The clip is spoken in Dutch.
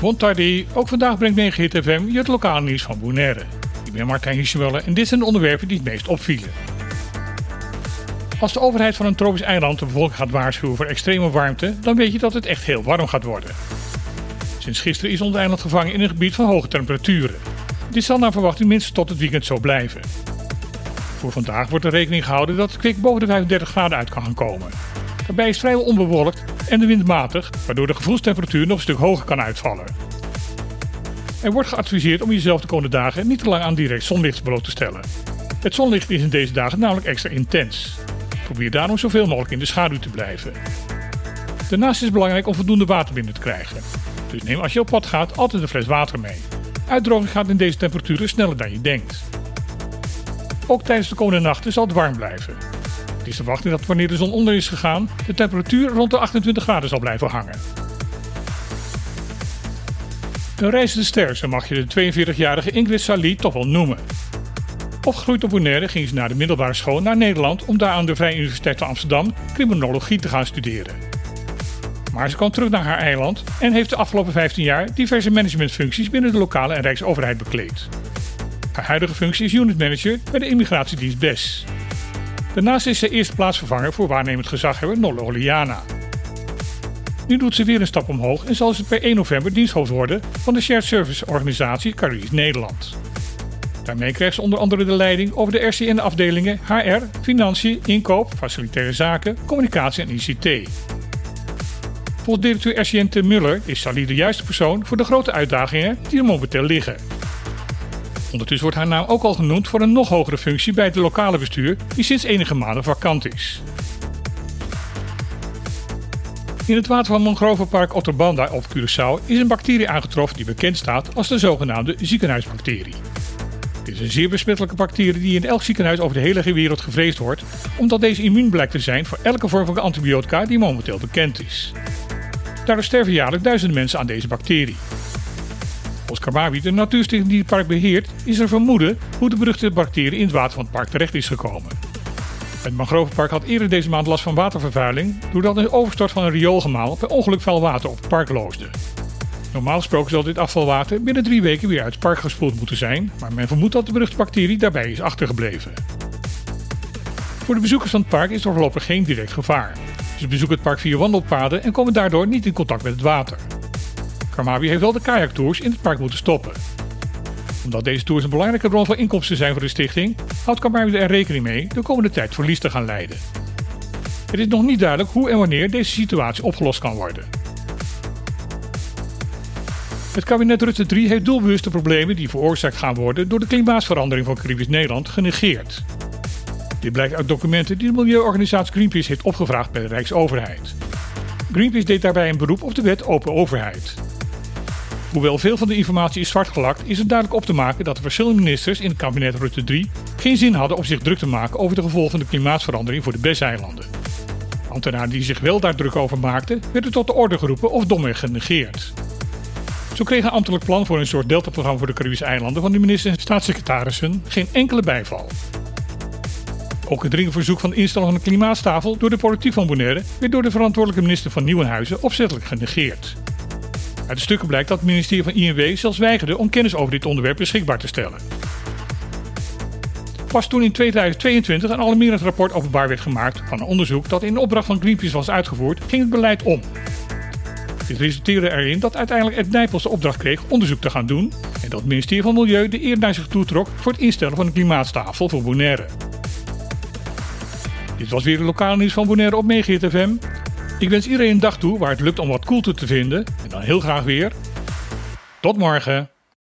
Bon ook vandaag brengt Megahit FM je het lokale nieuws van Bonaire. Ik ben Martijn Hiesewelle en dit zijn de onderwerpen die het meest opvielen. Als de overheid van een tropisch eiland de bevolking gaat waarschuwen voor extreme warmte, dan weet je dat het echt heel warm gaat worden. Sinds gisteren is ons eiland gevangen in een gebied van hoge temperaturen. Dit zal naar verwachting minstens tot het weekend zo blijven. Voor vandaag wordt er rekening gehouden dat het kwik boven de 35 graden uit kan gaan komen. Daarbij is vrijwel onbewolkt en de wind matig, waardoor de gevoelstemperatuur nog een stuk hoger kan uitvallen. Er wordt geadviseerd om jezelf de komende dagen niet te lang aan direct zonlicht bloot te stellen. Het zonlicht is in deze dagen namelijk extra intens. Probeer daarom zoveel mogelijk in de schaduw te blijven. Daarnaast is het belangrijk om voldoende water binnen te krijgen. Dus neem als je op pad gaat altijd een fles water mee. Uitdroging gaat in deze temperaturen sneller dan je denkt. Ook tijdens de komende nachten zal het warm blijven. Het is de verwachting dat wanneer de zon onder is gegaan, de temperatuur rond de 28 graden zal blijven hangen. Een reizende ster, zo mag je de 42-jarige Ingrid Sali toch wel noemen. Opgegroeid op Bonaire ging ze naar de middelbare school naar Nederland om daar aan de Vrije Universiteit van Amsterdam criminologie te gaan studeren. Maar ze kwam terug naar haar eiland en heeft de afgelopen 15 jaar diverse managementfuncties binnen de lokale en rijksoverheid bekleed. Haar huidige functie is unit manager bij de immigratiedienst BES. Daarnaast is ze eerste plaatsvervanger voor waarnemend gezaghebber Nolle Oliana. Nu doet ze weer een stap omhoog en zal ze per 1 november diensthoofd worden van de Shared Service organisatie Carice Nederland. Daarmee krijgt ze onder andere de leiding over de RCN-afdelingen HR, Financiën, Inkoop, Facilitaire Zaken, Communicatie en ICT. Volgens directeur RCN T. Muller is Sally de juiste persoon voor de grote uitdagingen die er momenteel liggen. Ondertussen wordt haar naam ook al genoemd voor een nog hogere functie bij het lokale bestuur, die sinds enige maanden vakant is. In het water van Mangrovenpark Otterbanda op Curaçao is een bacterie aangetroffen die bekend staat als de zogenaamde ziekenhuisbacterie. Dit is een zeer besmettelijke bacterie die in elk ziekenhuis over de hele wereld gevreesd wordt, omdat deze immuun blijkt te zijn voor elke vorm van antibiotica die momenteel bekend is. Daardoor sterven jaarlijks duizenden mensen aan deze bacterie. Volgens Kawabi, de natuurstichting die het park beheert, is er vermoeden hoe de beruchte bacterie in het water van het park terecht is gekomen. Het mangrovenpark had eerder deze maand last van watervervuiling doordat een overstort van een rioolgemaal per ongeluk vuil water op het park loosde. Normaal gesproken zal dit afvalwater binnen drie weken weer uit het park gespoeld moeten zijn, maar men vermoedt dat de beruchte bacterie daarbij is achtergebleven. Voor de bezoekers van het park is er voorlopig geen direct gevaar. Ze bezoeken het park via wandelpaden en komen daardoor niet in contact met het water. Karmabi heeft wel de kajaktours in het park moeten stoppen. Omdat deze tours een belangrijke bron van inkomsten zijn voor de stichting, houdt Karmabi er rekening mee de komende tijd verlies te gaan leiden. Het is nog niet duidelijk hoe en wanneer deze situatie opgelost kan worden. Het kabinet Rutte 3 heeft doelbewuste problemen die veroorzaakt gaan worden door de klimaatsverandering van Caribisch Nederland genegeerd. Dit blijkt uit documenten die de milieuorganisatie Greenpeace heeft opgevraagd bij de Rijksoverheid. Greenpeace deed daarbij een beroep op de wet Open Overheid. Hoewel veel van de informatie is zwartgelakt, is het duidelijk op te maken dat de verschillende ministers in het kabinet Rutte 3 geen zin hadden om zich druk te maken over de gevolgen van de klimaatsverandering voor de BES-eilanden. Ambtenaren die zich wel daar druk over maakten, werden tot de orde geroepen of domweg genegeerd. Zo kreeg een ambtelijk plan voor een soort deltaprogramma voor de Caribische eilanden van de minister en staatssecretarissen geen enkele bijval. Ook het dringend verzoek van de instelling van de klimaatstafel door de politiek van Bonaire werd door de verantwoordelijke minister van Nieuwenhuizen opzettelijk genegeerd. Uit de stukken blijkt dat het ministerie van INW zelfs weigerde om kennis over dit onderwerp beschikbaar te stellen. Pas toen in 2022 een alarmerend rapport openbaar werd gemaakt van een onderzoek dat in opdracht van Greenpeace was uitgevoerd, ging het beleid om. Dit resulteerde erin dat uiteindelijk Ed Nijpels de opdracht kreeg onderzoek te gaan doen en dat het ministerie van Milieu de eer naar zich toetrok voor het instellen van een klimaatstafel voor Bonaire. Dit was weer de lokale nieuws van Bonaire op Megahit FM. Ik wens iedereen een dag toe waar het lukt om wat koelte te vinden. En dan heel graag weer. Tot morgen.